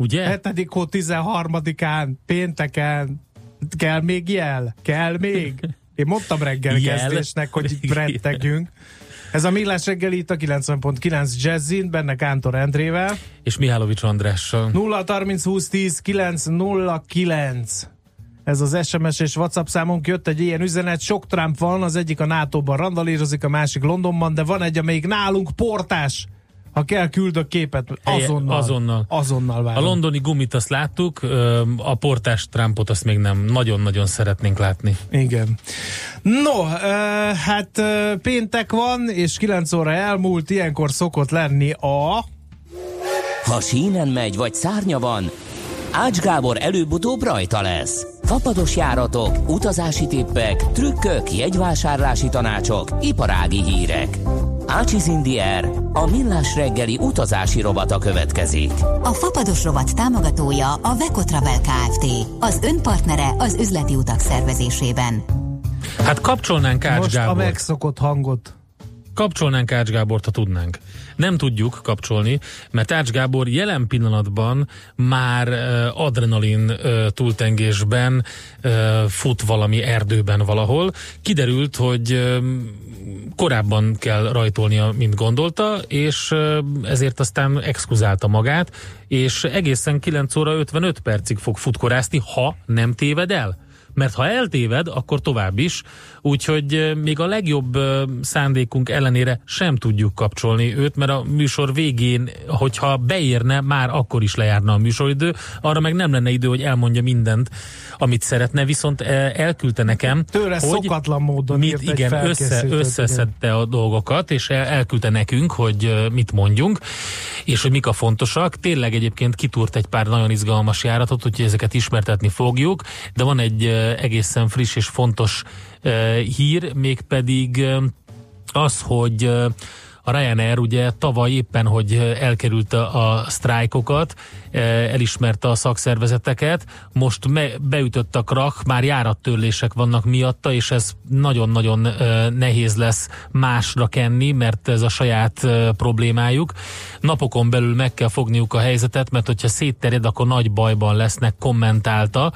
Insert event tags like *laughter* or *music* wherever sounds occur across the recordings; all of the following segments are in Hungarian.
Ugye? 7. hó 13-án, pénteken. Kell még jel? Kell még? Én mondtam reggel Jel? kezdésnek, hogy rettegjünk. Ez a Millás reggeli itt a 90.9 Jazzin, benne Kántor Endrével. És Mihálovics Andrással. 0 30 20 10 9 0 9. Ez az SMS és WhatsApp számunk jött egy ilyen üzenet, sok Trump van, az egyik a NATO-ban randalírozik, a másik Londonban, de van egy, amelyik nálunk portás. Ha kell, küldök képet. Azonnal. azonnal. Azonnal A londoni gumit azt láttuk, a portás Trumpot azt még nem. Nagyon-nagyon szeretnénk látni. Igen. No, hát péntek van, és 9 óra elmúlt, ilyenkor szokott lenni a... Ha sínen megy, vagy szárnya van, Ács Gábor előbb-utóbb rajta lesz. Fapados járatok, utazási tippek, trükkök, jegyvásárlási tanácsok, iparági hírek. Ácsiz Indier, a millás reggeli utazási rovata következik. A Fapados rovat támogatója a Vekotravel Kft. Az önpartnere az üzleti utak szervezésében. Hát kapcsolnánk Ács Most a Gábort. megszokott hangot. Kapcsolnánk Ács Gábort, ha tudnánk. Nem tudjuk kapcsolni, mert Ács Gábor jelen pillanatban már adrenalin túltengésben fut valami erdőben valahol. Kiderült, hogy korábban kell rajtolnia, mint gondolta, és ezért aztán exkuzálta magát, és egészen 9 óra 55 percig fog futkorászni, ha nem téved el mert ha eltéved, akkor tovább is, úgyhogy eh, még a legjobb eh, szándékunk ellenére sem tudjuk kapcsolni őt, mert a műsor végén, hogyha beérne, már akkor is lejárna a műsoridő, arra meg nem lenne idő, hogy elmondja mindent, amit szeretne, viszont eh, elküldte nekem, Tőle hogy szokatlan módon mit, igen, össze, összeszedte a dolgokat, és el, elküldte nekünk, hogy mit mondjunk, és hogy mik a fontosak. Tényleg egyébként kitúrt egy pár nagyon izgalmas járatot, úgyhogy ezeket ismertetni fogjuk, de van egy egészen friss és fontos hír, mégpedig az, hogy a Ryanair ugye tavaly éppen, hogy elkerülte a sztrájkokat, elismerte a szakszervezeteket, most beütött a krak, már járattörlések vannak miatta, és ez nagyon-nagyon eh, nehéz lesz másra kenni, mert ez a saját problémájuk. Napokon belül meg kell fogniuk a helyzetet, mert hogyha szétterjed, akkor nagy bajban lesznek, kommentálta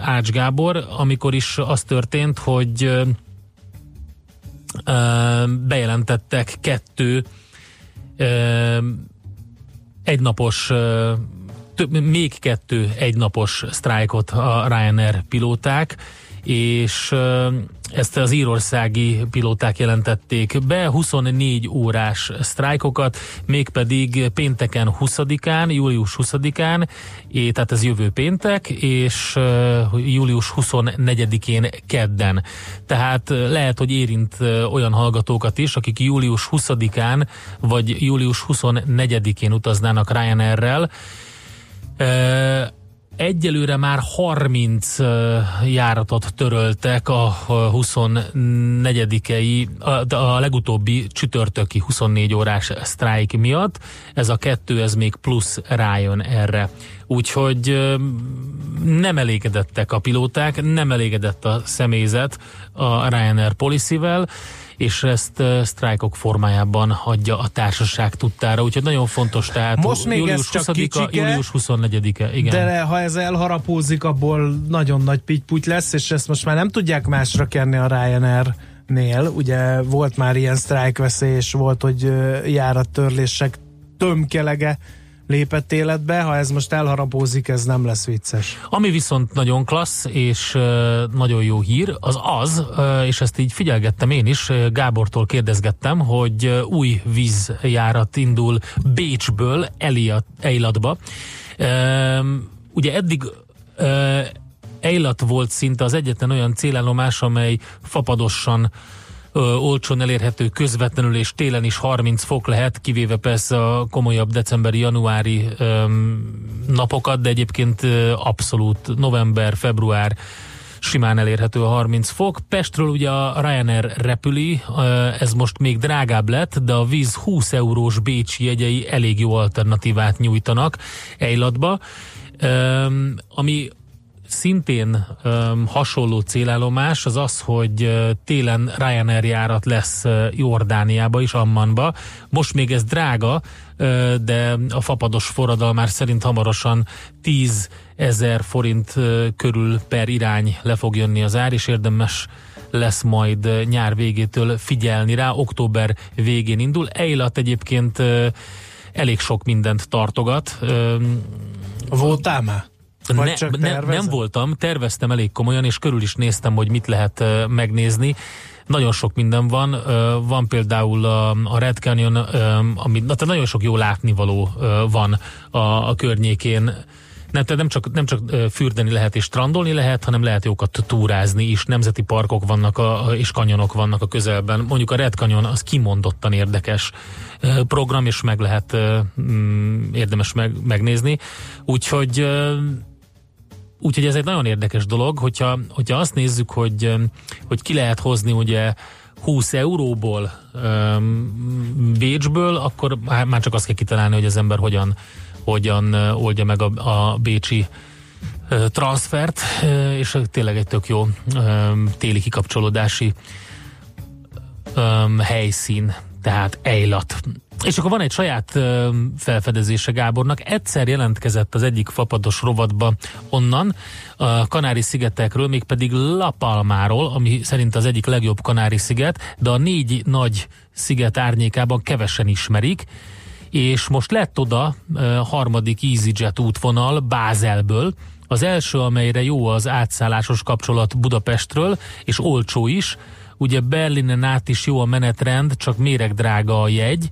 Ács Gábor, amikor is az történt, hogy bejelentettek kettő egynapos, több, még kettő egynapos sztrájkot a Ryanair pilóták, és ezt az írországi pilóták jelentették be, 24 órás sztrájkokat, mégpedig pénteken 20-án, július 20-án, é, tehát ez jövő péntek, és július 24-én kedden. Tehát lehet, hogy érint olyan hallgatókat is, akik július 20-án vagy július 24-én utaznának Ryanairrel, Egyelőre már 30 ö, járatot töröltek a 24-ei, a, legutóbbi csütörtöki 24 órás sztrájk miatt. Ez a kettő, ez még plusz rájön erre. Úgyhogy nem elégedettek a pilóták, nem elégedett a személyzet a Ryanair policy-vel, és ezt sztrájkok formájában hagyja a társaság tudtára, úgyhogy nagyon fontos, tehát Most még ez július csak 20-a, kicsike, július 24-e, igen. De ha ez elharapózik, abból nagyon nagy pitty lesz, és ezt most már nem tudják másra kenni a Ryanair-nél. Ugye volt már ilyen sztrájkveszély, és volt, hogy járattörlések tömkelege lépett életbe, ha ez most elharapózik, ez nem lesz vicces. Ami viszont nagyon klassz és nagyon jó hír, az az, és ezt így figyelgettem én is, Gábortól kérdezgettem, hogy új vízjárat indul Bécsből Eliat, Eilatba. Ugye eddig Eilat volt szinte az egyetlen olyan célállomás, amely fapadosan ö, olcsón elérhető közvetlenül, és télen is 30 fok lehet, kivéve persze a komolyabb decemberi, januári ö, napokat, de egyébként ö, abszolút november, február, simán elérhető a 30 fok. Pestről ugye a Ryanair repüli, ez most még drágább lett, de a víz 20 eurós bécsi jegyei elég jó alternatívát nyújtanak Ejlatba. Ami szintén um, hasonló célállomás az az, hogy télen Ryanair járat lesz uh, Jordániába is, Ammanba. Most még ez drága, de a fapados forradalmár szerint hamarosan 10 ezer forint körül per irány le fog jönni az ár, és érdemes lesz majd nyár végétől figyelni rá. Október végén indul. Eilat egyébként elég sok mindent tartogat. Voltál már? Ne, ne, nem voltam, terveztem elég komolyan, és körül is néztem, hogy mit lehet uh, megnézni. Nagyon sok minden van. Uh, van például a, a Red Canyon, uh, ami na, nagyon sok jó látnivaló uh, van a, a környékén. Nem, tehát nem csak, nem csak fürdeni lehet és strandolni lehet, hanem lehet jókat túrázni is. Nemzeti parkok vannak a, és kanyonok vannak a közelben. Mondjuk a Red Canyon az kimondottan érdekes program, és meg lehet mm, érdemes meg, megnézni. Úgyhogy Úgyhogy ez egy nagyon érdekes dolog, hogyha, hogyha azt nézzük, hogy, hogy ki lehet hozni ugye 20 euróból um, Bécsből, akkor már csak azt kell kitalálni, hogy az ember hogyan, hogyan oldja meg a, a bécsi transfert, uh, és tényleg egy tök jó um, téli kikapcsolódási um, helyszín, tehát Ejlat. És akkor van egy saját ö, felfedezése Gábornak. Egyszer jelentkezett az egyik fapados rovatba onnan, a Kanári-szigetekről, mégpedig La Palmáról, ami szerint az egyik legjobb Kanári-sziget, de a négy nagy sziget árnyékában kevesen ismerik, és most lett oda ö, harmadik EasyJet útvonal Bázelből, az első, amelyre jó az átszállásos kapcsolat Budapestről, és olcsó is, ugye Berlinen át is jó a menetrend, csak méregdrága a jegy,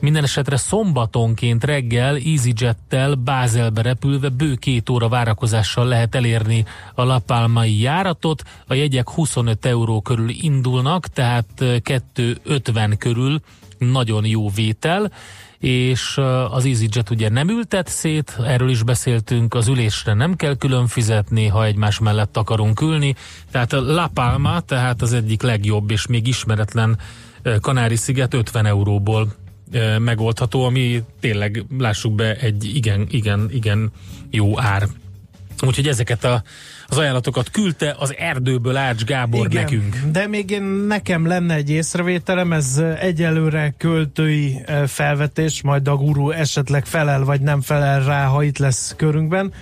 minden esetre szombatonként reggel EasyJet-tel Bázelbe repülve bő két óra várakozással lehet elérni a lapálmai járatot. A jegyek 25 euró körül indulnak, tehát 250 körül nagyon jó vétel és az EasyJet ugye nem ültet szét, erről is beszéltünk, az ülésre nem kell külön fizetni, ha egymás mellett akarunk ülni, tehát a La Palma, tehát az egyik legjobb és még ismeretlen Kanári-sziget 50 euróból megoldható, ami tényleg, lássuk be, egy igen, igen, igen jó ár. Úgyhogy ezeket a, az ajánlatokat küldte az erdőből Ács Gábor Igen, nekünk. De még én, nekem lenne egy észrevételem, ez egyelőre költői felvetés, majd a guru esetleg felel vagy nem felel rá, ha itt lesz körünkben.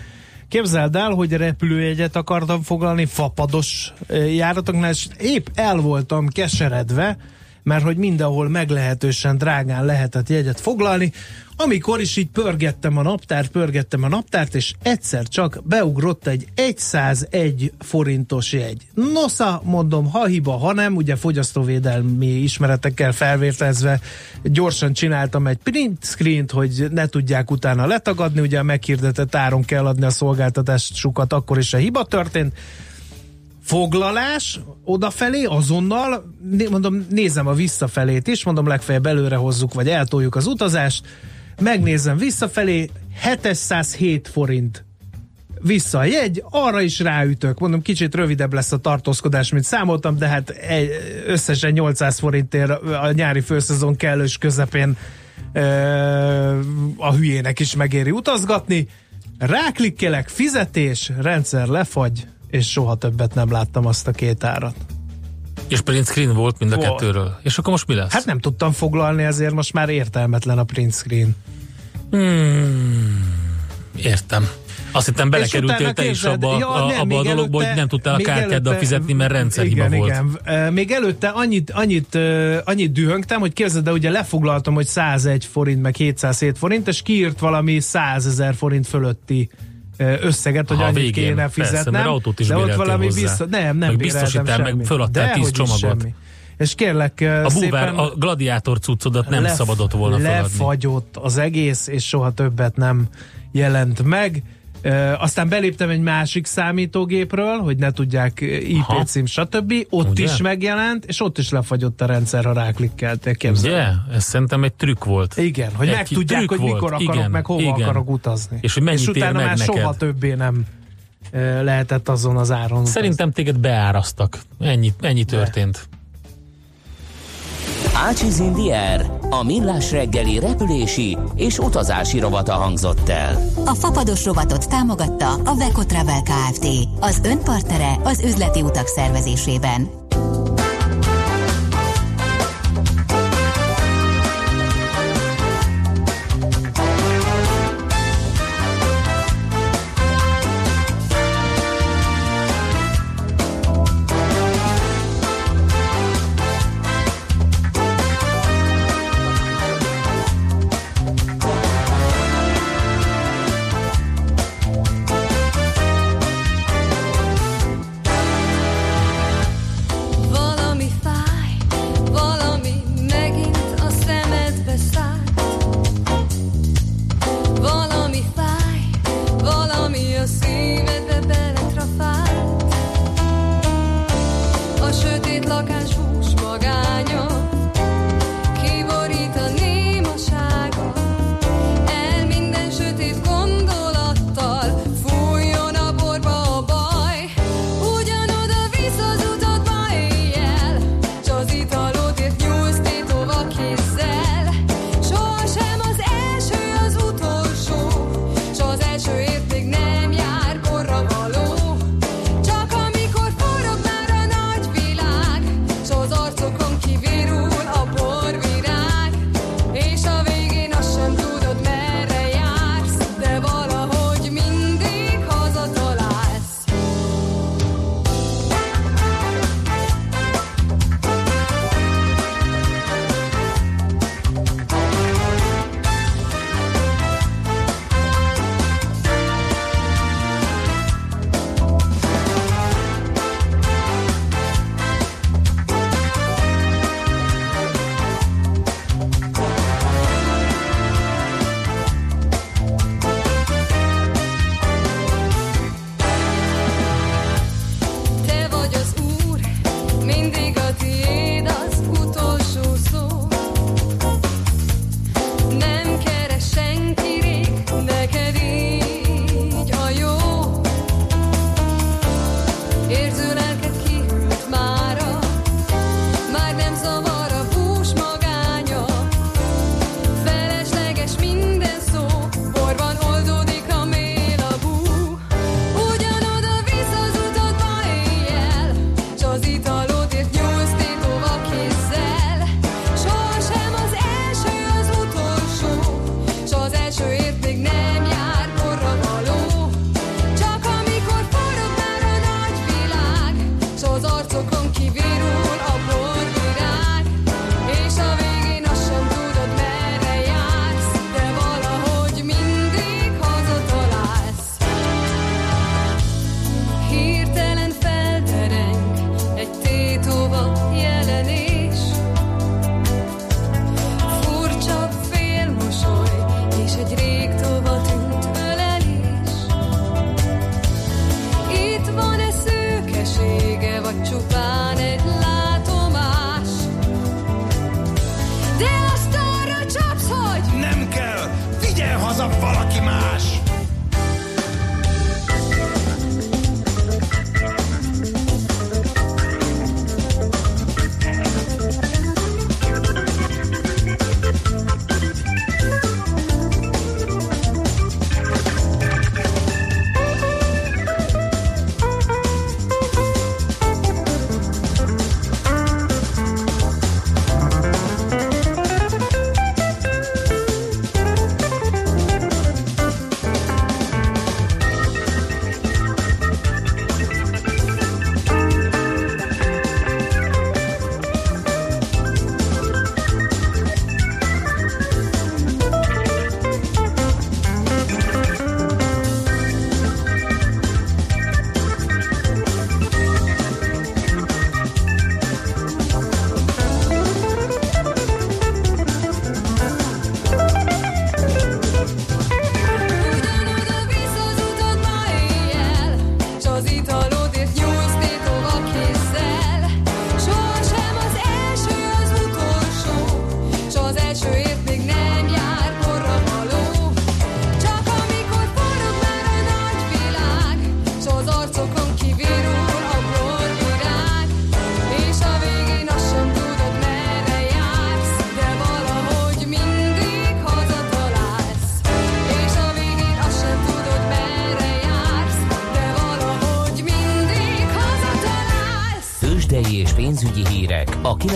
Képzeld el, hogy repülőjegyet akartam foglalni fapados járatoknál, és épp el voltam keseredve, mert hogy mindenhol meglehetősen drágán lehetett jegyet foglalni, amikor is így pörgettem a naptárt, pörgettem a naptárt, és egyszer csak beugrott egy 101 forintos jegy. Nosza, mondom, ha hiba, ha nem, ugye fogyasztóvédelmi ismeretekkel felvértezve gyorsan csináltam egy print screen hogy ne tudják utána letagadni, ugye a meghirdetett áron kell adni a szolgáltatásukat, akkor is a hiba történt foglalás odafelé azonnal, mondom, nézem a visszafelét is, mondom, legfeljebb előre hozzuk, vagy eltoljuk az utazást, megnézem visszafelé, 707 forint vissza a jegy, arra is ráütök. Mondom, kicsit rövidebb lesz a tartózkodás, mint számoltam, de hát összesen 800 forintért a nyári főszezon kellős közepén a hülyének is megéri utazgatni. Ráklikkelek, fizetés, rendszer lefagy, és soha többet nem láttam azt a két árat. És print screen volt mind a volt. kettőről. És akkor most mi lesz? Hát nem tudtam foglalni, ezért most már értelmetlen a print screen. Hmm, értem. Azt hittem belekerültél te is abba, ja, a, nem, abba a dologba, előtte, hogy nem tudtál a kártyáddal fizetni, mert rendszerhiba igen, volt. Igen. Még előtte annyit, annyit, annyit dühöngtem, hogy képzeld, de ugye lefoglaltam, hogy 101 forint, meg 707 forint, és kiírt valami 100 ezer forint fölötti összeget, hogy ha, annyit végén, kéne fizetnem. Persze, autót is de ott valami biztos, nem, nem biztosítál, meg föladtál 10 csomagot. Semmi. És kérlek A búvár, a gladiátor cuccodat nem lef, szabadott volna feladni. Lefagyott az egész, és soha többet nem jelent meg. Aztán beléptem egy másik számítógépről, hogy ne tudják IP Aha. cím, stb. Ott Ugye? is megjelent, és ott is lefagyott a rendszer, ha ráklikkeltél. Ugye? Yeah, ez szerintem egy trükk volt. Igen, hogy egy megtudják, hogy mikor volt. akarok, igen, meg hova igen. akarok utazni. És hogy és utána már neked. soha többé nem lehetett azon az áron. Szerintem téged beárasztak. Ennyi, ennyi történt. Ácsiz Indier, a millás reggeli repülési és utazási rovata hangzott el. A fapados rovatot támogatta a Veco Travel Kft. Az önpartnere az üzleti utak szervezésében.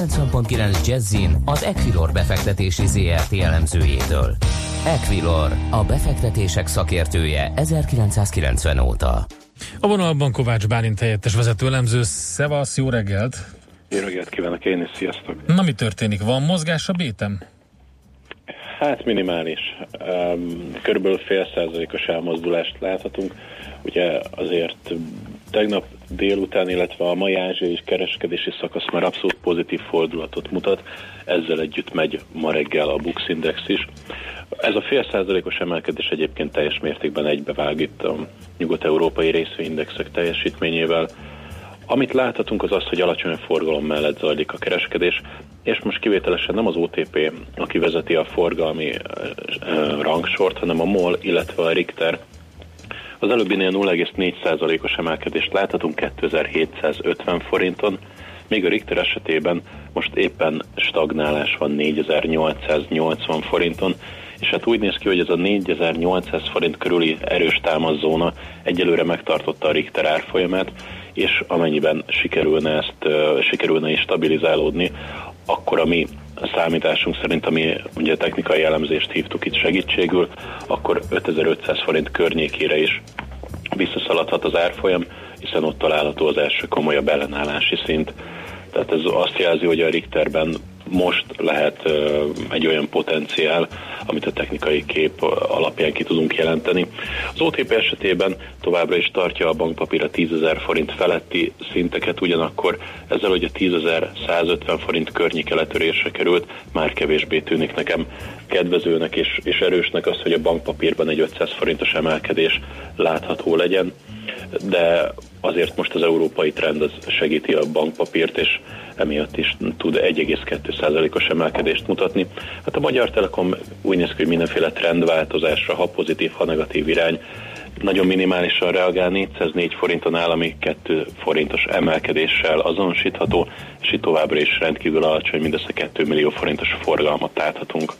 90.9 Jazzin az Equilor befektetési ZRT elemzőjétől. Equilor, a befektetések szakértője 1990 óta. A vonalban Kovács Bálint helyettes vezető elemző. Szevasz, jó reggelt! Jó reggelt kívánok én is, sziasztok! Na mi történik? Van mozgás a bétem? Hát minimális. Körülbelül fél százalékos elmozdulást láthatunk. Ugye azért tegnap délután, illetve a mai ázsiai kereskedési szakasz már abszolút pozitív fordulatot mutat, ezzel együtt megy ma reggel a Bux Index is. Ez a fél százalékos emelkedés egyébként teljes mértékben egybevág itt a nyugat-európai részvényindexek teljesítményével. Amit láthatunk az az, hogy alacsony forgalom mellett zajlik a kereskedés, és most kivételesen nem az OTP, aki vezeti a forgalmi rangsort, hanem a MOL, illetve a Richter, az előbbinél 0,4%-os emelkedést láthatunk 2750 forinton, még a Richter esetében most éppen stagnálás van 4880 forinton, és hát úgy néz ki, hogy ez a 4800 forint körüli erős támaszóna egyelőre megtartotta a Richter árfolyamát, és amennyiben sikerülne ezt, sikerülne is stabilizálódni, akkor a mi számításunk szerint, ami ugye technikai elemzést hívtuk itt segítségül, akkor 5500 forint környékére is visszaszaladhat az árfolyam, hiszen ott található az első komolyabb ellenállási szint. Tehát ez azt jelzi, hogy a Richterben most lehet egy olyan potenciál, amit a technikai kép alapján ki tudunk jelenteni. Az OTP esetében továbbra is tartja a bankpapír a 10 forint feletti szinteket, ugyanakkor ezzel, hogy a 10.150 forint környéke letörésre került, már kevésbé tűnik nekem kedvezőnek és, és erősnek az, hogy a bankpapírban egy 500 forintos emelkedés látható legyen, de azért most az európai trend az segíti a bankpapírt, és emiatt is tud 1,2%-os emelkedést mutatni. Hát a Magyar Telekom úgy néz ki, hogy mindenféle trendváltozásra, ha pozitív, ha negatív irány, nagyon minimálisan reagál, 404 forinton állami 2 forintos emelkedéssel azonosítható, és itt továbbra is rendkívül alacsony, mindössze 2 millió forintos forgalmat láthatunk.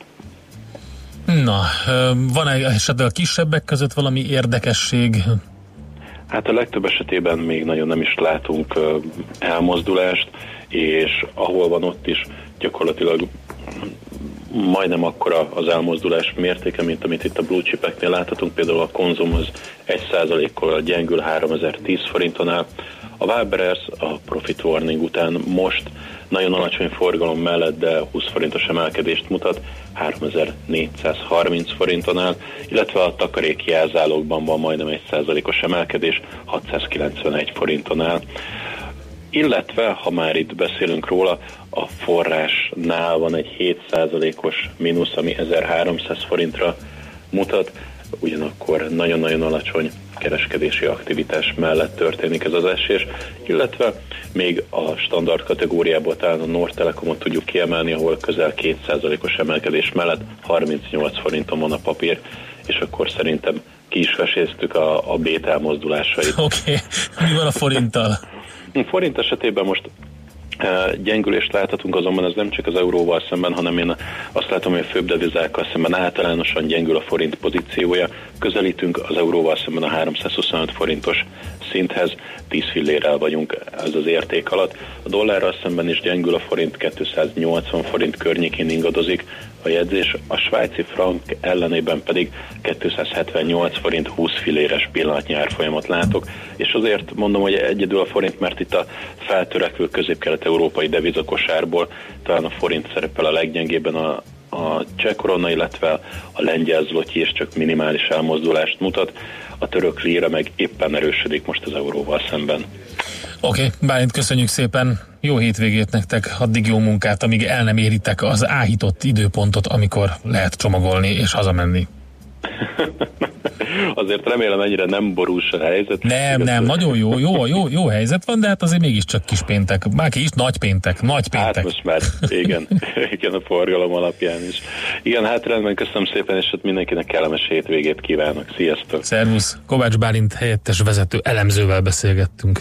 Na, van-e esetleg a kisebbek között valami érdekesség? Hát a legtöbb esetében még nagyon nem is látunk elmozdulást, és ahol van ott is gyakorlatilag majdnem akkora az elmozdulás mértéke, mint amit itt a blue chipeknél láthatunk, például a konzum az 1%-kal gyengül 3010 forinton áll. A Waberers a profit warning után most nagyon alacsony forgalom mellett, de 20 forintos emelkedést mutat, 3430 forinton áll, illetve a takaréki jelzálogban van majdnem 1%-os emelkedés, 691 forinton áll. Illetve, ha már itt beszélünk róla, a forrásnál van egy 7%-os mínusz, ami 1300 forintra mutat, ugyanakkor nagyon-nagyon alacsony kereskedési aktivitás mellett történik ez az esés, illetve még a standard kategóriából talán a Nord Telekomot tudjuk kiemelni, ahol közel 2%-os emelkedés mellett 38 forinton van a papír, és akkor szerintem ki is veséztük a, a bét mozdulásait. Oké, okay. mi van a forinttal? Forint esetében most gyengülést láthatunk, azonban ez nem csak az euróval szemben, hanem én azt látom, hogy a főbb devizákkal szemben általánosan gyengül a forint pozíciója. Közelítünk az euróval szemben a 325 forintos szinthez, 10 fillérrel vagyunk ez az érték alatt. A dollárral szemben is gyengül a forint, 280 forint környékén ingadozik a jegyzés, a svájci frank ellenében pedig 278 forint 20 filéres pillanatnyi árfolyamat látok, és azért mondom, hogy egyedül a forint, mert itt a feltörekvő közép-kelet-európai devizakosárból talán a forint szerepel a leggyengébben a, a cseh korona, illetve a lengyel zloty is csak minimális elmozdulást mutat, a török líra meg éppen erősödik most az euróval szemben. Oké, okay, Bálint, köszönjük szépen, jó hétvégét nektek, addig jó munkát, amíg el nem éritek az áhított időpontot, amikor lehet csomagolni és hazamenni. *laughs* azért remélem ennyire nem borús a helyzet. Nem, nem, nagyon jó, jó, jó, jó helyzet van, de hát azért mégiscsak kis péntek. Már ki is nagy péntek, nagy hát péntek. Hát most már, igen, *laughs* igen, a forgalom alapján is. Igen, hát rendben, köszönöm szépen, és hát mindenkinek kellemes hétvégét kívánok. Sziasztok! Szervusz! Kovács Bálint helyettes vezető elemzővel beszélgettünk.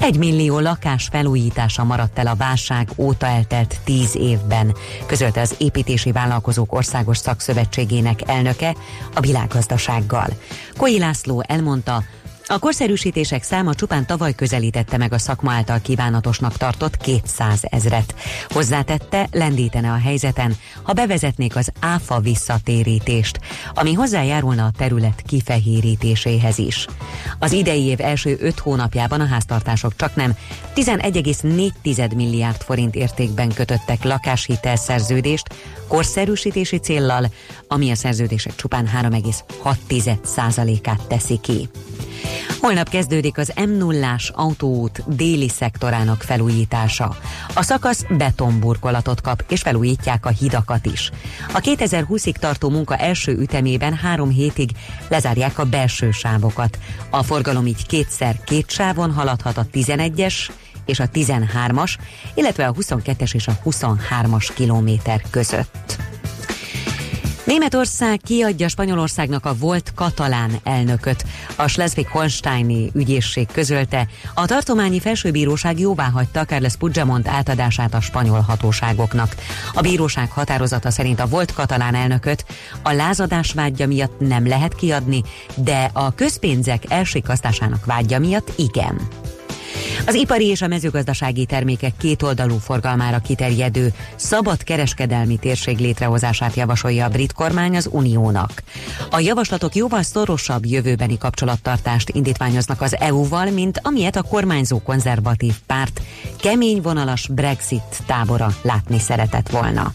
egy millió lakás felújítása maradt el a válság óta eltelt tíz évben, közölte az építési vállalkozók országos szakszövetségének elnöke a világgazdasággal. Koi László elmondta, a korszerűsítések száma csupán tavaly közelítette meg a szakma által kívánatosnak tartott 200 ezret. Hozzátette, lendítene a helyzeten, ha bevezetnék az áfa visszatérítést, ami hozzájárulna a terület kifehérítéséhez is. Az idei év első 5 hónapjában a háztartások csak nem 11,4 milliárd forint értékben kötöttek lakáshitel-szerződést korszerűsítési céllal, ami a szerződések csupán 3,6%-át teszi ki. Holnap kezdődik az m 0 autóút déli szektorának felújítása. A szakasz betonburkolatot kap, és felújítják a hidakat is. A 2020-ig tartó munka első ütemében három hétig lezárják a belső sávokat. A forgalom így kétszer két sávon haladhat a 11-es és a 13-as, illetve a 22-es és a 23-as kilométer között. Németország kiadja Spanyolországnak a volt katalán elnököt. A Schleswig-Holsteini ügyészség közölte, a tartományi felsőbíróság jóváhagyta Carles Puigdemont átadását a spanyol hatóságoknak. A bíróság határozata szerint a volt katalán elnököt a lázadás vágya miatt nem lehet kiadni, de a közpénzek elsikasztásának vágya miatt igen. Az ipari és a mezőgazdasági termékek kétoldalú forgalmára kiterjedő szabad kereskedelmi térség létrehozását javasolja a brit kormány az Uniónak. A javaslatok jóval szorosabb jövőbeni kapcsolattartást indítványoznak az EU-val, mint amilyet a kormányzó konzervatív párt kemény vonalas Brexit tábora látni szeretett volna.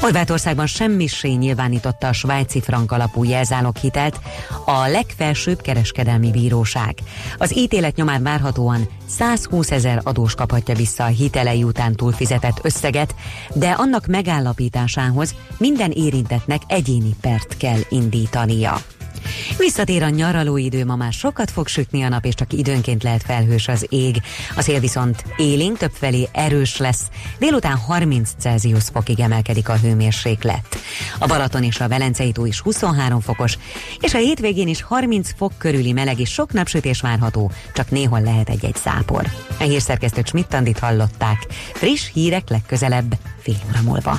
Horvátországban semmisé nyilvánította a svájci frank alapú jelzáloghitelt a legfelsőbb kereskedelmi bíróság. Az ítélet nyomán várhatóan 120 ezer adós kaphatja vissza a hitelei után túlfizetett összeget, de annak megállapításához minden érintetnek egyéni pert kell indítania. Visszatér a nyaraló idő, ma már sokat fog sütni a nap, és csak időnként lehet felhős az ég. A szél viszont élénk többfelé erős lesz. Délután 30 Celsius fokig emelkedik a hőmérséklet. A Balaton és a Velencei tó is 23 fokos, és a hétvégén is 30 fok körüli meleg és sok napsütés várható, csak néhol lehet egy-egy szápor. A hírszerkesztőt Schmidt hallották. Friss hírek legközelebb, fél óra múlva.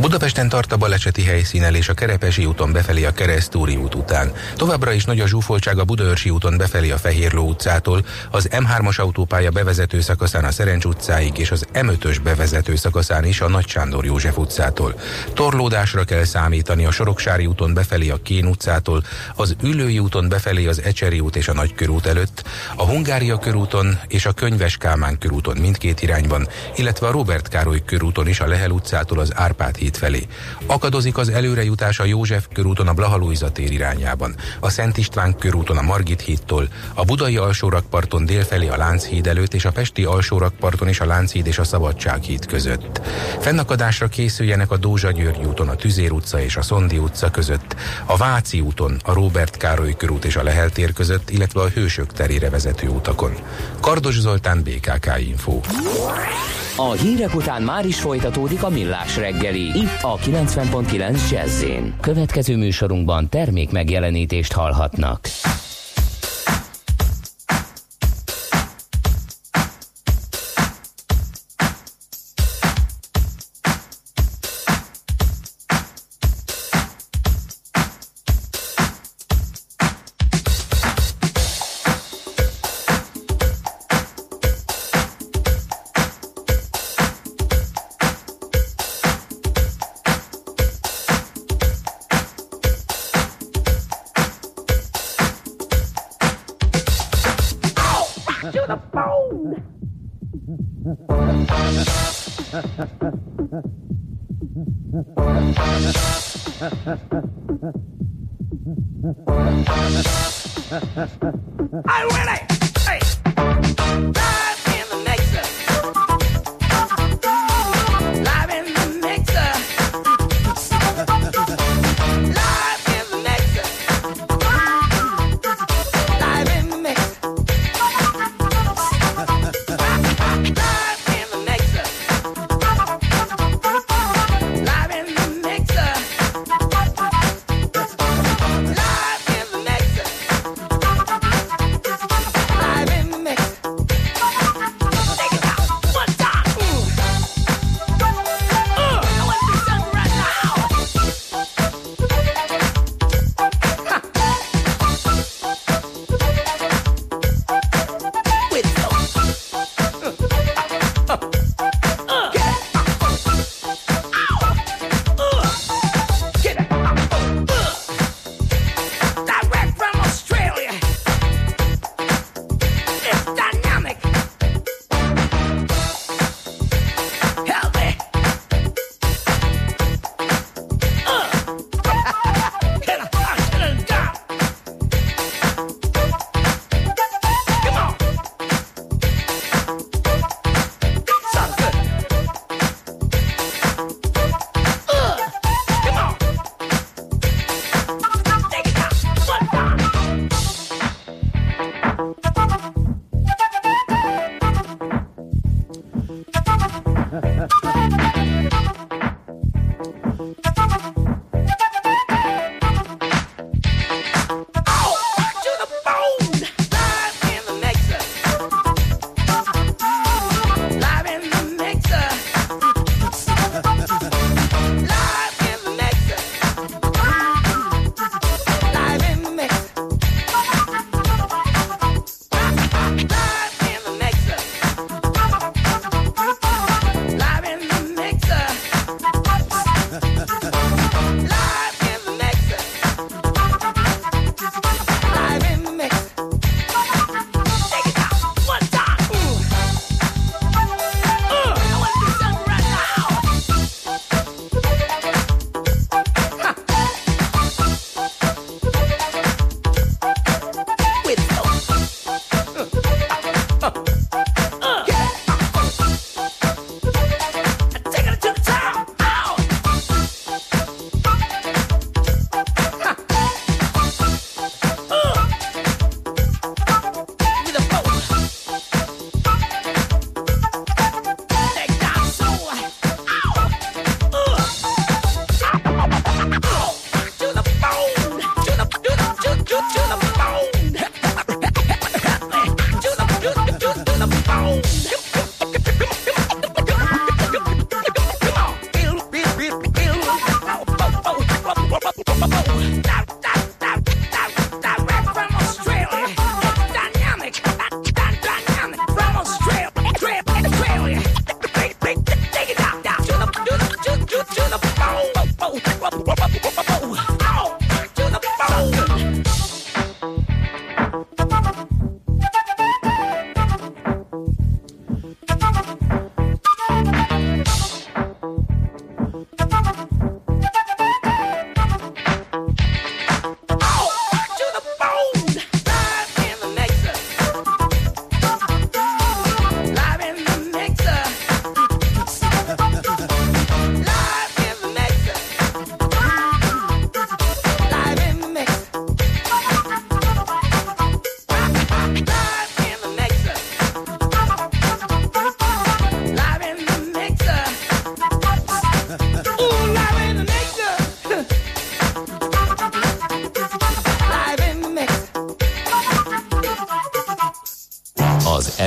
Budapesten tart a baleseti helyszínen és a Kerepesi úton befelé a Keresztúri út után. Továbbra is nagy a zsúfoltság a Budaörsi úton befelé a Fehérló utcától, az M3-as autópálya bevezető szakaszán a Szerencs utcáig és az M5-ös bevezető szakaszán is a Nagy Sándor József utcától. Torlódásra kell számítani a Soroksári úton befelé a Kén utcától, az Ülői úton befelé az Ecseri út és a Nagykörút előtt, a Hungária körúton és a Könyves Kálmán körúton mindkét irányban, illetve a Robert Károly körúton is a Lehel utcától az Árpád híd felé. Akadozik az előrejutás a József körúton a Blahalújza tér irányában, a Szent István körúton a Margit hídtól, a Budai alsórakparton délfelé a Lánchíd előtt és a Pesti alsórakparton is a Lánchíd és a Szabadság híd között. Fennakadásra készüljenek a Dózsa György úton a Tüzér utca és a Szondi utca között, a Váci úton a Róbert Károly körút és a Lehel tér között, illetve a Hősök terére vezető utakon. Kardos Zoltán, BKK Info. A hírek után már is folytatódik a millás reggeli. Itt a 90.9 jazz Következő műsorunkban termék megjelenítést hallhatnak. I win it!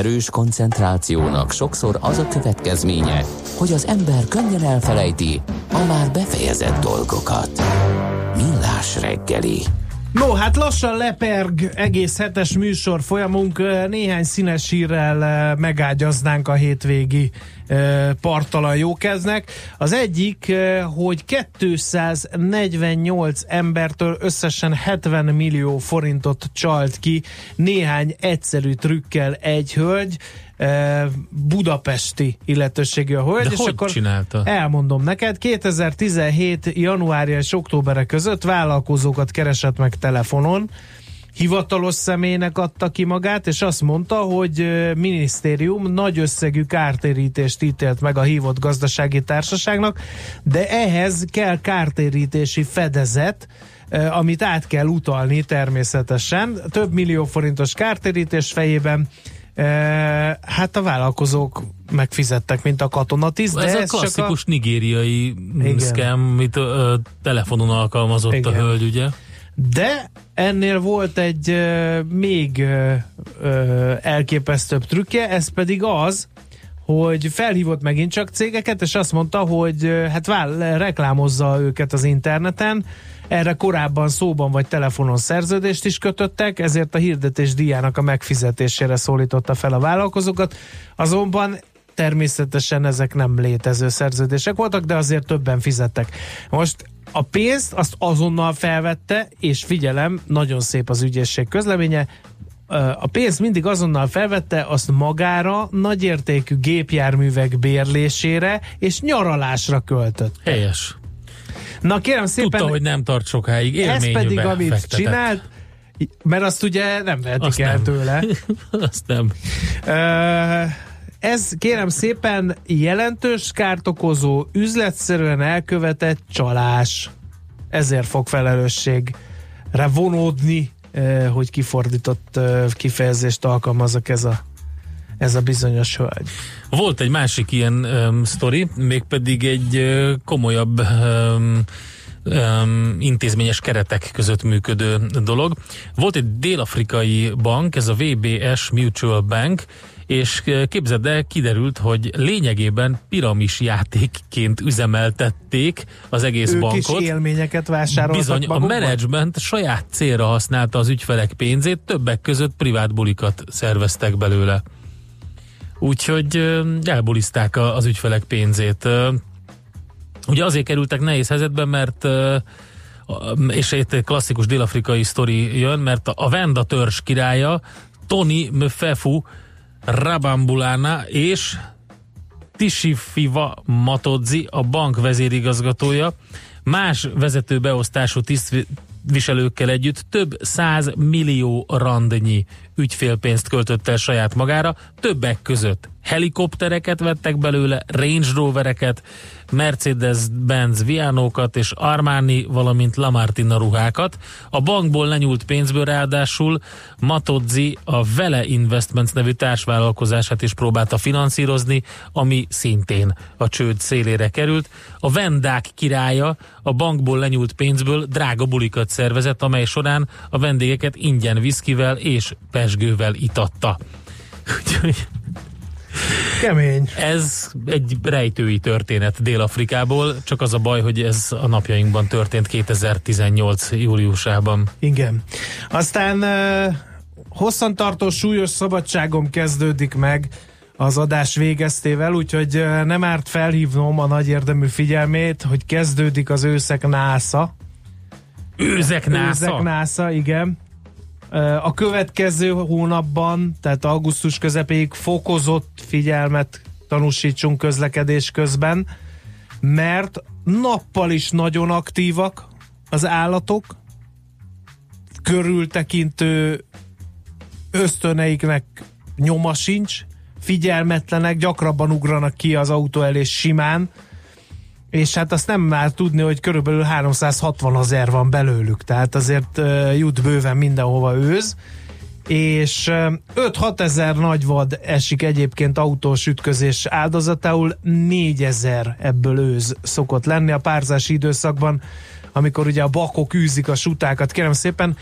Erős koncentrációnak sokszor az a következménye, hogy az ember könnyen elfelejti a már befejezett dolgokat. Millás reggeli. No, hát lassan leperg egész hetes műsor folyamunk, néhány színes hírrel megágyaznánk a hétvégi partalan jókeznek. Az egyik, hogy 248 embertől összesen 70 millió forintot csalt ki néhány egyszerű trükkel egy hölgy, budapesti illetőségű a hölgy. De és hogy akkor csinálta? Elmondom neked, 2017. januárja és októberre között vállalkozókat keresett meg telefonon, hivatalos személynek adta ki magát, és azt mondta, hogy minisztérium nagy összegű kártérítést ítélt meg a hívott gazdasági társaságnak, de ehhez kell kártérítési fedezet, amit át kell utalni természetesen. Több millió forintos kártérítés fejében hát a vállalkozók megfizettek, mint a katonatiszt. Ez de a ez klasszikus csak a... nigériai scam, amit ö, telefonon alkalmazott Igen. a hölgy, ugye? De ennél volt egy uh, még uh, elképesztőbb trükkje, ez pedig az, hogy felhívott megint csak cégeket, és azt mondta, hogy hát vál, reklámozza őket az interneten, erre korábban szóban vagy telefonon szerződést is kötöttek, ezért a hirdetés díjának a megfizetésére szólította fel a vállalkozókat. Azonban természetesen ezek nem létező szerződések voltak, de azért többen fizettek. Most a pénzt azt azonnal felvette, és figyelem, nagyon szép az ügyészség közleménye, a pénzt mindig azonnal felvette, azt magára, nagyértékű gépjárművek bérlésére és nyaralásra költött. Helyes. Na kérem szépen, Tudta, hogy nem tart sokáig. ez pedig, amit fektetett. csinált, mert azt ugye nem vehetik Azt el nem. tőle. *laughs* Azt nem. Ez kérem szépen jelentős kárt okozó, üzletszerűen elkövetett csalás. Ezért fog felelősségre vonódni, hogy kifordított kifejezést alkalmazok ez a, ez a bizonyos hölgy. Volt egy másik ilyen um, sztori, mégpedig egy uh, komolyabb um, um, intézményes keretek között működő dolog. Volt egy dél-afrikai bank, ez a VBS Mutual Bank, és képzeld el, kiderült, hogy lényegében piramis játékként üzemeltették az egész Ők bankot. is élményeket vásároltak Bizony, a magukban? menedzsment saját célra használta az ügyfelek pénzét, többek között privát bulikat szerveztek belőle. Úgyhogy a- az ügyfelek pénzét. Ugye azért kerültek nehéz helyzetben, mert és itt klasszikus dél-afrikai sztori jön, mert a Venda törzs királya Tony Mfefu Rabambulana és Tishifiva Matodzi, a bank vezérigazgatója, más vezető beosztású tisztviselőkkel együtt több száz millió randnyi ügyfélpénzt költött el saját magára, többek között helikoptereket vettek belőle, Range Rovereket, Mercedes-Benz Vianókat és Armani, valamint Lamartina ruhákat. A bankból lenyúlt pénzből ráadásul Matodzi a Vele Investments nevű társvállalkozását is próbálta finanszírozni, ami szintén a csőd szélére került. A vendák királya a bankból lenyúlt pénzből drága bulikat szervezett, amely során a vendégeket ingyen viszkivel és pesgővel itatta. Úgyhogy Kemény. ez egy rejtői történet Dél-Afrikából, csak az a baj, hogy ez a napjainkban történt 2018. júliusában. Igen. Aztán hosszantartó súlyos szabadságom kezdődik meg az adás végeztével, úgyhogy nem árt felhívnom a nagy érdemű figyelmét, hogy kezdődik az őszek násza. Őzek násza? Őzek násza, igen. A következő hónapban, tehát augusztus közepéig fokozott figyelmet tanúsítsunk közlekedés közben, mert nappal is nagyon aktívak az állatok, körültekintő ösztöneiknek nyoma sincs, figyelmetlenek, gyakrabban ugranak ki az autó elé simán, és hát azt nem már tudni, hogy körülbelül 360 ezer van belőlük, tehát azért jut bőven mindenhova őz, és uh, 5-6 ezer nagyvad esik egyébként autós ütközés áldozatául, 4 ezer ebből őz szokott lenni a párzási időszakban. amikor ugye a bakok űzik a sutákat. Kérem szépen,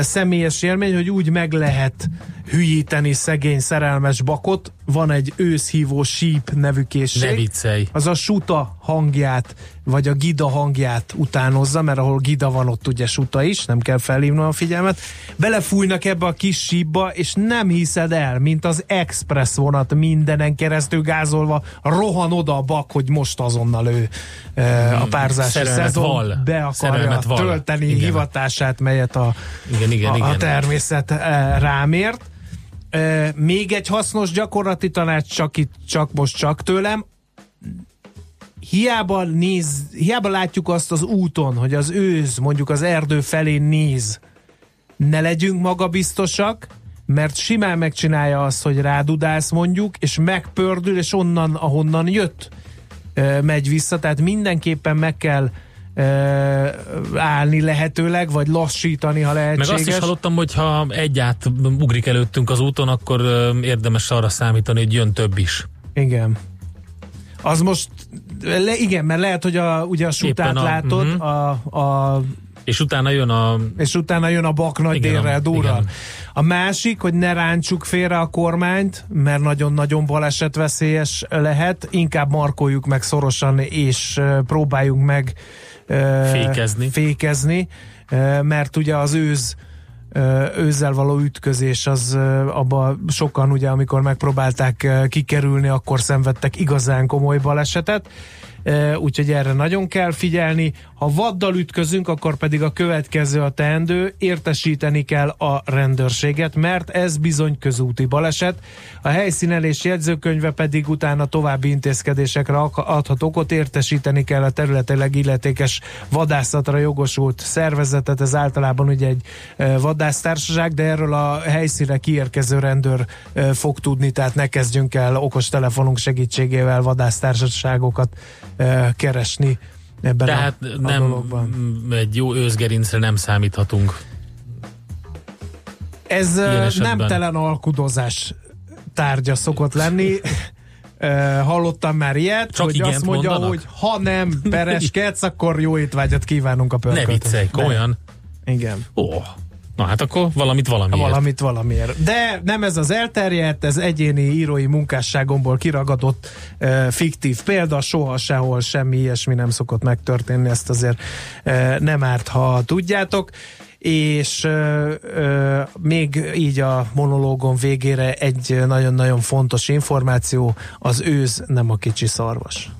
személyes élmény, hogy úgy meg lehet hülyíteni szegény szerelmes bakot. Van egy őszhívó síp nevű készség. Ne viccelj. Az a suta hangját, vagy a gida hangját utánozza, mert ahol gida van, ott ugye suta is, nem kell felhívnom a figyelmet. Belefújnak ebbe a kis sípba, és nem hiszed el, mint az express vonat mindenen keresztül gázolva, rohan oda a bak, hogy most azonnal ő hmm, a párzási Szerelmet szezon val. be akarja val. tölteni igen. hivatását, melyet a, igen, igen, a, igen. a természet rámért. Még egy hasznos gyakorlati tanács, csak itt, csak most csak tőlem, hiába néz, hiába látjuk azt az úton, hogy az őz mondjuk az erdő felé néz, ne legyünk magabiztosak, mert simán megcsinálja azt, hogy rádudálsz mondjuk, és megpördül, és onnan, ahonnan jött, megy vissza, tehát mindenképpen meg kell állni lehetőleg, vagy lassítani, ha lehetséges. Meg azt is hallottam, hogy ha egyát ugrik előttünk az úton, akkor érdemes arra számítani, hogy jön több is. Igen. Az most, le, igen, mert lehet, hogy a, ugye a sutát a, látod, uh-huh. a, a és utána jön a... És utána jön a bak nagy délre durran. A másik, hogy ne rántsuk félre a kormányt, mert nagyon-nagyon balesetveszélyes lehet, inkább markoljuk meg szorosan, és próbáljunk meg fékezni, fékezni. Mert ugye az őz őzzel való ütközés az abba sokan ugye amikor megpróbálták kikerülni, akkor szenvedtek igazán komoly balesetet. Úgyhogy erre nagyon kell figyelni. Ha vaddal ütközünk, akkor pedig a következő a teendő, értesíteni kell a rendőrséget, mert ez bizony közúti baleset. A helyszínelés jegyzőkönyve pedig utána további intézkedésekre adhat okot, értesíteni kell a területileg illetékes vadászatra jogosult szervezetet, ez általában ugye egy vadásztársaság, de erről a helyszínre kiérkező rendőr fog tudni, tehát ne kezdjünk el okos telefonunk segítségével vadásztársaságokat keresni ebben Tehát a, a nem, dologban. egy jó őzgerincre nem számíthatunk. Ez nem telen alkudozás tárgya szokott lenni. *laughs* hallottam már ilyet, Csak hogy azt mondja, mondanak? hogy ha nem *laughs* pereskedsz, akkor jó étvágyat kívánunk a pörköltön. Ne viccelj, komolyan. Igen. Ó, Na hát akkor valamit valamiért. Valamit valamiért. De nem ez az elterjedt, ez egyéni írói munkásságomból kiragadott uh, fiktív példa, soha sehol semmi ilyesmi nem szokott megtörténni, ezt azért uh, nem árt, ha tudjátok és ö, ö, még így a monológon végére egy nagyon-nagyon fontos információ, az őz nem a kicsi szarvas.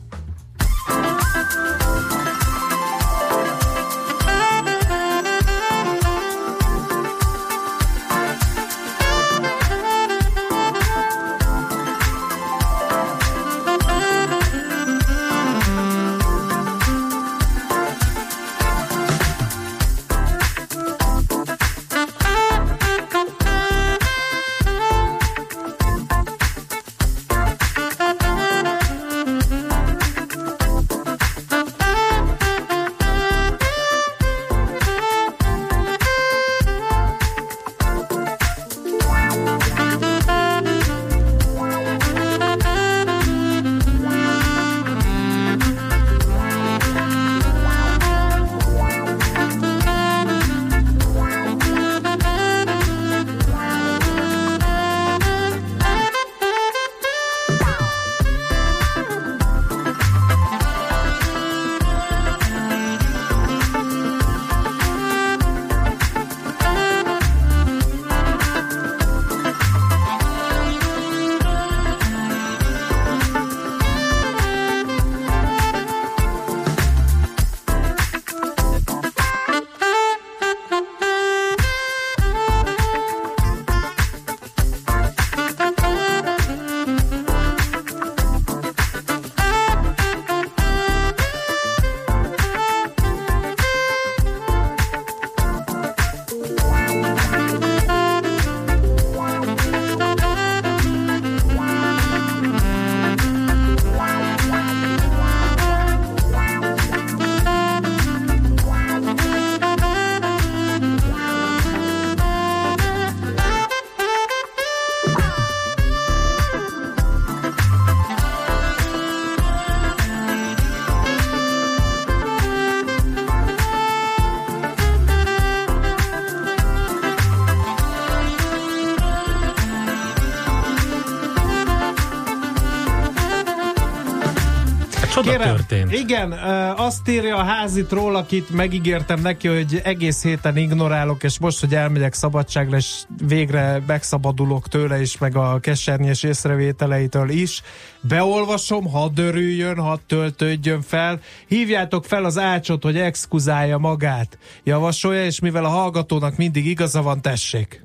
Kérem, történt. Igen, azt írja a házitról, akit megígértem neki, hogy egész héten ignorálok, és most, hogy elmegyek szabadságra, és végre megszabadulok tőle is, meg a kesernyes észrevételeitől is. Beolvasom, hadd örüljön, hadd töltődjön fel. Hívjátok fel az ácsot, hogy exkuzálja magát. Javasolja, és mivel a hallgatónak mindig igaza van, tessék.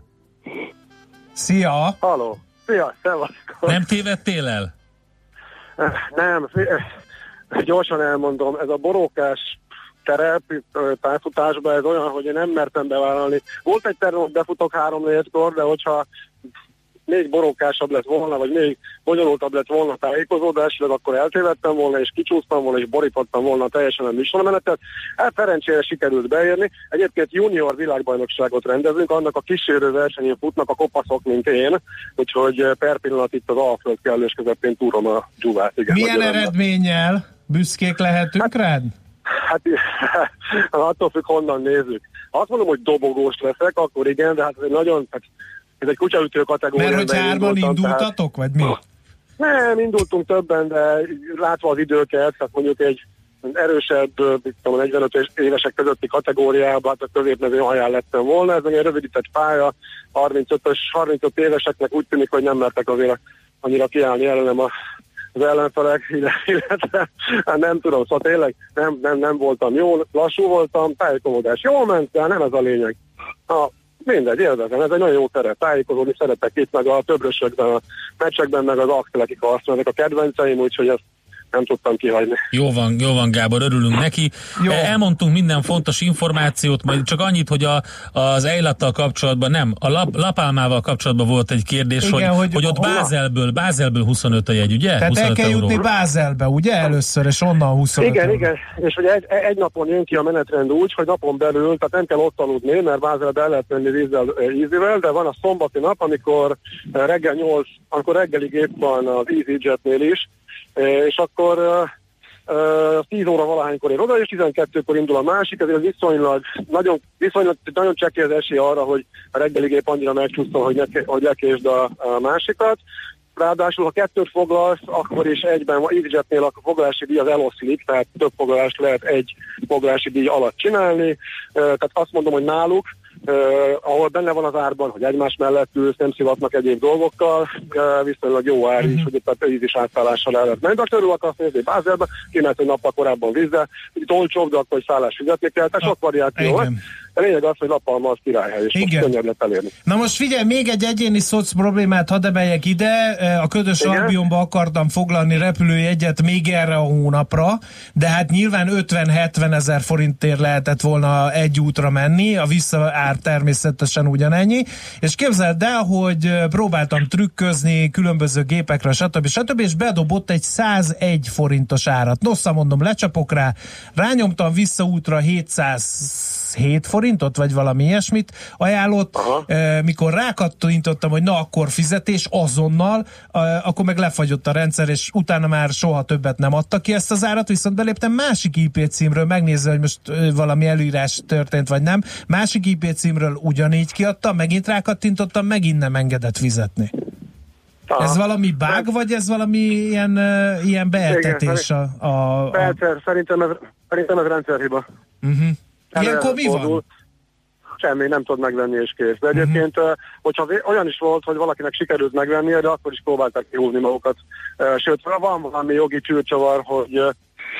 Szia! Haló. Szia, szevasztok. Nem tévedtél el? Nem, gyorsan elmondom, ez a borókás terep pályafutásban ez olyan, hogy én nem mertem bevállalni. Volt egy terem, hogy befutok három kor, de hogyha még borókásabb lett volna, vagy még bonyolultabb lett volna a tájékozódásilag, akkor eltévedtem volna, és kicsúsztam volna, és borítottam volna teljesen a műsormenetet. Hát szerencsére sikerült beérni. Egyébként junior világbajnokságot rendezünk, annak a kísérő versenyén futnak a kopaszok, mint én, úgyhogy eh, per pillanat itt az Alföld kellős közepén túrom a dzsúvát. Igen, Milyen eredménnyel? Büszkék lehetünk rád? *laughs* Hát attól függ, honnan nézzük. Ha azt mondom, hogy dobogós leszek, akkor igen, de hát nagyon, hát ez egy kutyaütő kategória. Mert hogy hárman indultatok, vagy mi? Nem, indultunk többen, de látva az időket, tehát mondjuk egy erősebb, mit tudom, 45 évesek közötti kategóriában, hát a középmező haján lettem volna, ez egy rövidített pálya, 35-ös, 35 éveseknek úgy tűnik, hogy nem mertek azért annyira kiállni ellenem a az ellenfelek, *laughs* illetve hát nem tudom, szóval tényleg nem, nem, nem voltam jó, lassú voltam, tájékozódás jól ment, de nem ez a lényeg. A, mindegy, élvezem, ez egy nagyon jó teret, tájékozódni szeretek itt, meg a többrösökben, a meccsekben, meg az aktelekik ezek a kedvenceim, úgyhogy ezt nem tudtam kihagyni. Jó van, jó van Gábor, örülünk neki. Jó. Jó. Elmondtunk minden fontos információt, majd csak annyit, hogy a, az Eilattal kapcsolatban nem, a lap, Lapálmával kapcsolatban volt egy kérdés, Igen, hogy, hogy hogy, ott Bázelből, Bázelből 25 a jegy, ugye? Tehát el 25 kell jutni euró. Bázelbe, ugye először, és onnan 25 Igen, euró. igen, és hogy egy, egy napon jön ki a menetrend úgy, hogy napon belül, tehát nem kell ott aludni, mert Bázelbe el lehet menni vízzel, ízivel, de van a szombati nap, amikor reggel 8, amikor reggelig épp van az EasyJetnél is, és akkor eh, eh, 10 óra valahánykor ér oda, és 12-kor indul a másik, ezért viszonylag nagyon, viszonylag nagyon csekély az esély arra, hogy a reggelig épp annyira megcsúsztam, hogy, ne, hogy lekésd a, a másikat. Ráadásul, ha kettőt foglalsz, akkor is egyben, a EasyJetnél a foglalási díj az eloszlik, tehát több foglalást lehet egy foglalási díj alatt csinálni. Tehát azt mondom, hogy náluk, Uh, ahol benne van az árban, hogy egymás mellett ülsz, nem szivatnak egyéb dolgokkal, uh, viszonylag jó ár is, hogy itt a íz is átszállással el lehet menni. De ha körül akarsz nézni Bázelbe, kimehet egy nappal korábban vízzel, itt olcsóbb, de akkor szállás fizetni kell, tehát sok variáció van. De lényeg az, hogy Lapalma az királyhely, és most Igen. könnyebb lett elérni. Na most figyelj, még egy egyéni szoc problémát hadd emeljek ide. E, A ködös Igen. Albionba akartam foglalni repülőjegyet még erre a hónapra, de hát nyilván 50-70 ezer forintért lehetett volna egy útra menni, a visszaár természetesen ugyanennyi. És képzeld el, hogy e, próbáltam trükközni különböző gépekre, stb. stb. és bedobott egy 101 forintos árat. Nossza mondom, lecsapok rá, rányomtam vissza útra 707 forintot, vagy valami ilyesmit ajánlott, Aha. Mikor rákattintottam, hogy na akkor fizetés azonnal, akkor meg lefagyott a rendszer, és utána már soha többet nem adta ki ezt az árat, viszont beléptem másik IP címről, megnézve, hogy most valami előírás történt, vagy nem. Másik IP címről ugyanígy kiadtam, megint rákattintottam, megint nem engedett fizetni. Aha. Ez valami bug, vagy ez valami ilyen, ilyen beeltetés a... a, a Persze, szerintem ez, szerintem ez rendszerhiba. uh-huh. Ilyenkor mi van? Előfordul. Semmi, nem tud megvenni és kész. De egyébként, uh-huh. hogyha olyan is volt, hogy valakinek sikerült megvennie, de akkor is próbálták kihúzni magukat. Sőt, van valami jogi csőcsavar, hogy,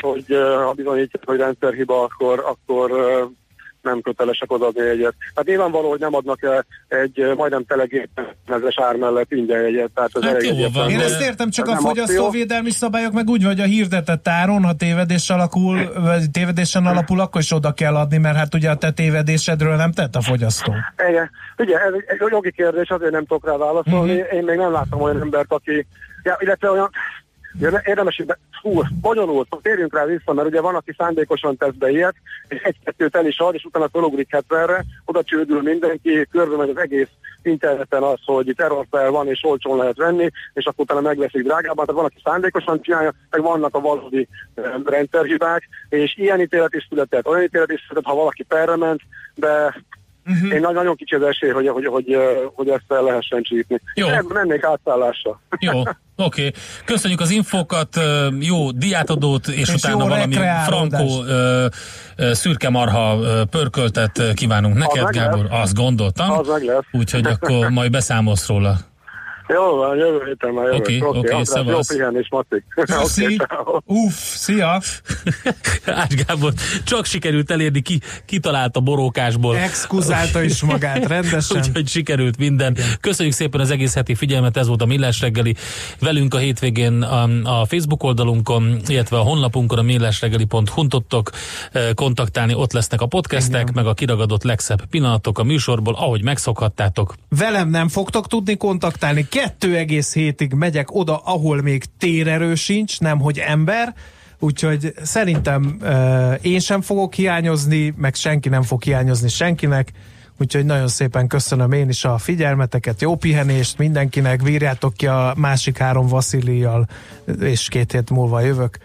hogy ha bizonyítják, hogy rendszerhiba, akkor, akkor nem kötelesek odaadni egyet. Hát nyilvánvaló, hogy nem adnak egy majdnem telegépezes ár mellett ingyen egyet. Tehát ez Hát elég jó van. Én ezt értem, csak Ez a fogyasztóvédelmi szabályok meg úgy, hogy a hirdetett áron, ha tévedés alakul, vagy tévedésen alapul, akkor is oda kell adni, mert hát ugye a te tévedésedről nem tett a fogyasztó. Igen. Ugye, ez egy, jogi kérdés, azért nem tudok rá válaszolni. Mhm. Uh-huh. Én még nem láttam olyan embert, aki, ja, illetve olyan, ugye érdemes, hogy hú, bonyolult, térjünk rá vissza, mert ugye van, aki szándékosan tesz be ilyet, és egy-kettőt el is ad, és utána fölugrik 70-re, oda csődül mindenki, körbe megy az egész interneten az, hogy itt errorfel van, és olcsón lehet venni, és akkor utána megveszik drágában. Tehát van, aki szándékosan csinálja, meg vannak a valódi em, rendszerhibák, és ilyen ítélet is született, olyan ítélet is született, ha valaki perre ment, de Uh-huh. Én nagyon kicsi az esély, hogy, hogy, hogy, hogy ezt el lehessen csípni. Jó. Mennék átállásra. Jó, *laughs* oké. Okay. Köszönjük az infokat, jó diátadót, és, és utána valami frankó szürke marha pörköltet kívánunk neked, az Gábor. Azt gondoltam. Az meg lesz. Úgyhogy akkor majd beszámolsz róla. Jó van, jövő héten már jövök. Oké, okay, oké, okay, Jó pihenés, Maci. *laughs* Köszi. Uff, szia. Ács Gábor, csak sikerült elérni, ki, kitalált a borókásból. Exkuzálta is magát *laughs* rendesen. Úgyhogy sikerült minden. Köszönjük szépen az egész heti figyelmet, ez volt a Millás reggeli. Velünk a hétvégén a, a Facebook oldalunkon, illetve a honlapunkon a millásreggeli.hu tudtok eh, kontaktálni, ott lesznek a podcastek, Igen. meg a kiragadott legszebb pillanatok a műsorból, ahogy megszokhattátok. Velem nem fogtok tudni kontaktálni, kettő egész hétig megyek oda, ahol még térerő sincs, nem hogy ember, úgyhogy szerintem uh, én sem fogok hiányozni, meg senki nem fog hiányozni senkinek, úgyhogy nagyon szépen köszönöm én is a figyelmeteket, jó pihenést mindenkinek, vírjátok ki a másik három Vaszilial, és két hét múlva jövök.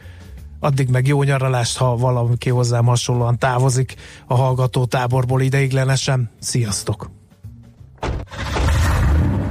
Addig meg jó nyaralást, ha valaki hozzám hasonlóan távozik a hallgató táborból ideiglenesen. Sziasztok!